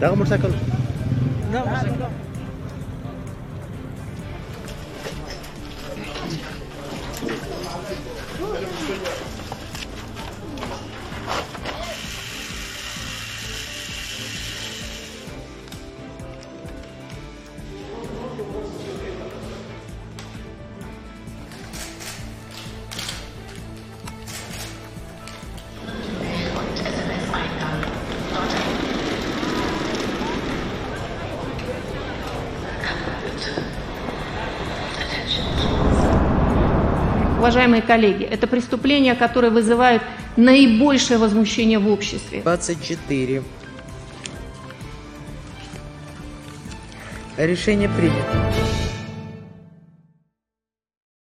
¿Dragon Ball Cycle? No. Уважаемые коллеги, это преступления, которые вызывают наибольшее возмущение в обществе. 24. Решение принято.